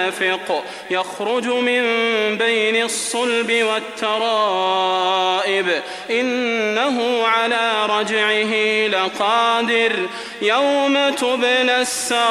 دافق يخرج من بين الصلب والترائب. إنه على رجعه لقادر يوم تبلى السرائر.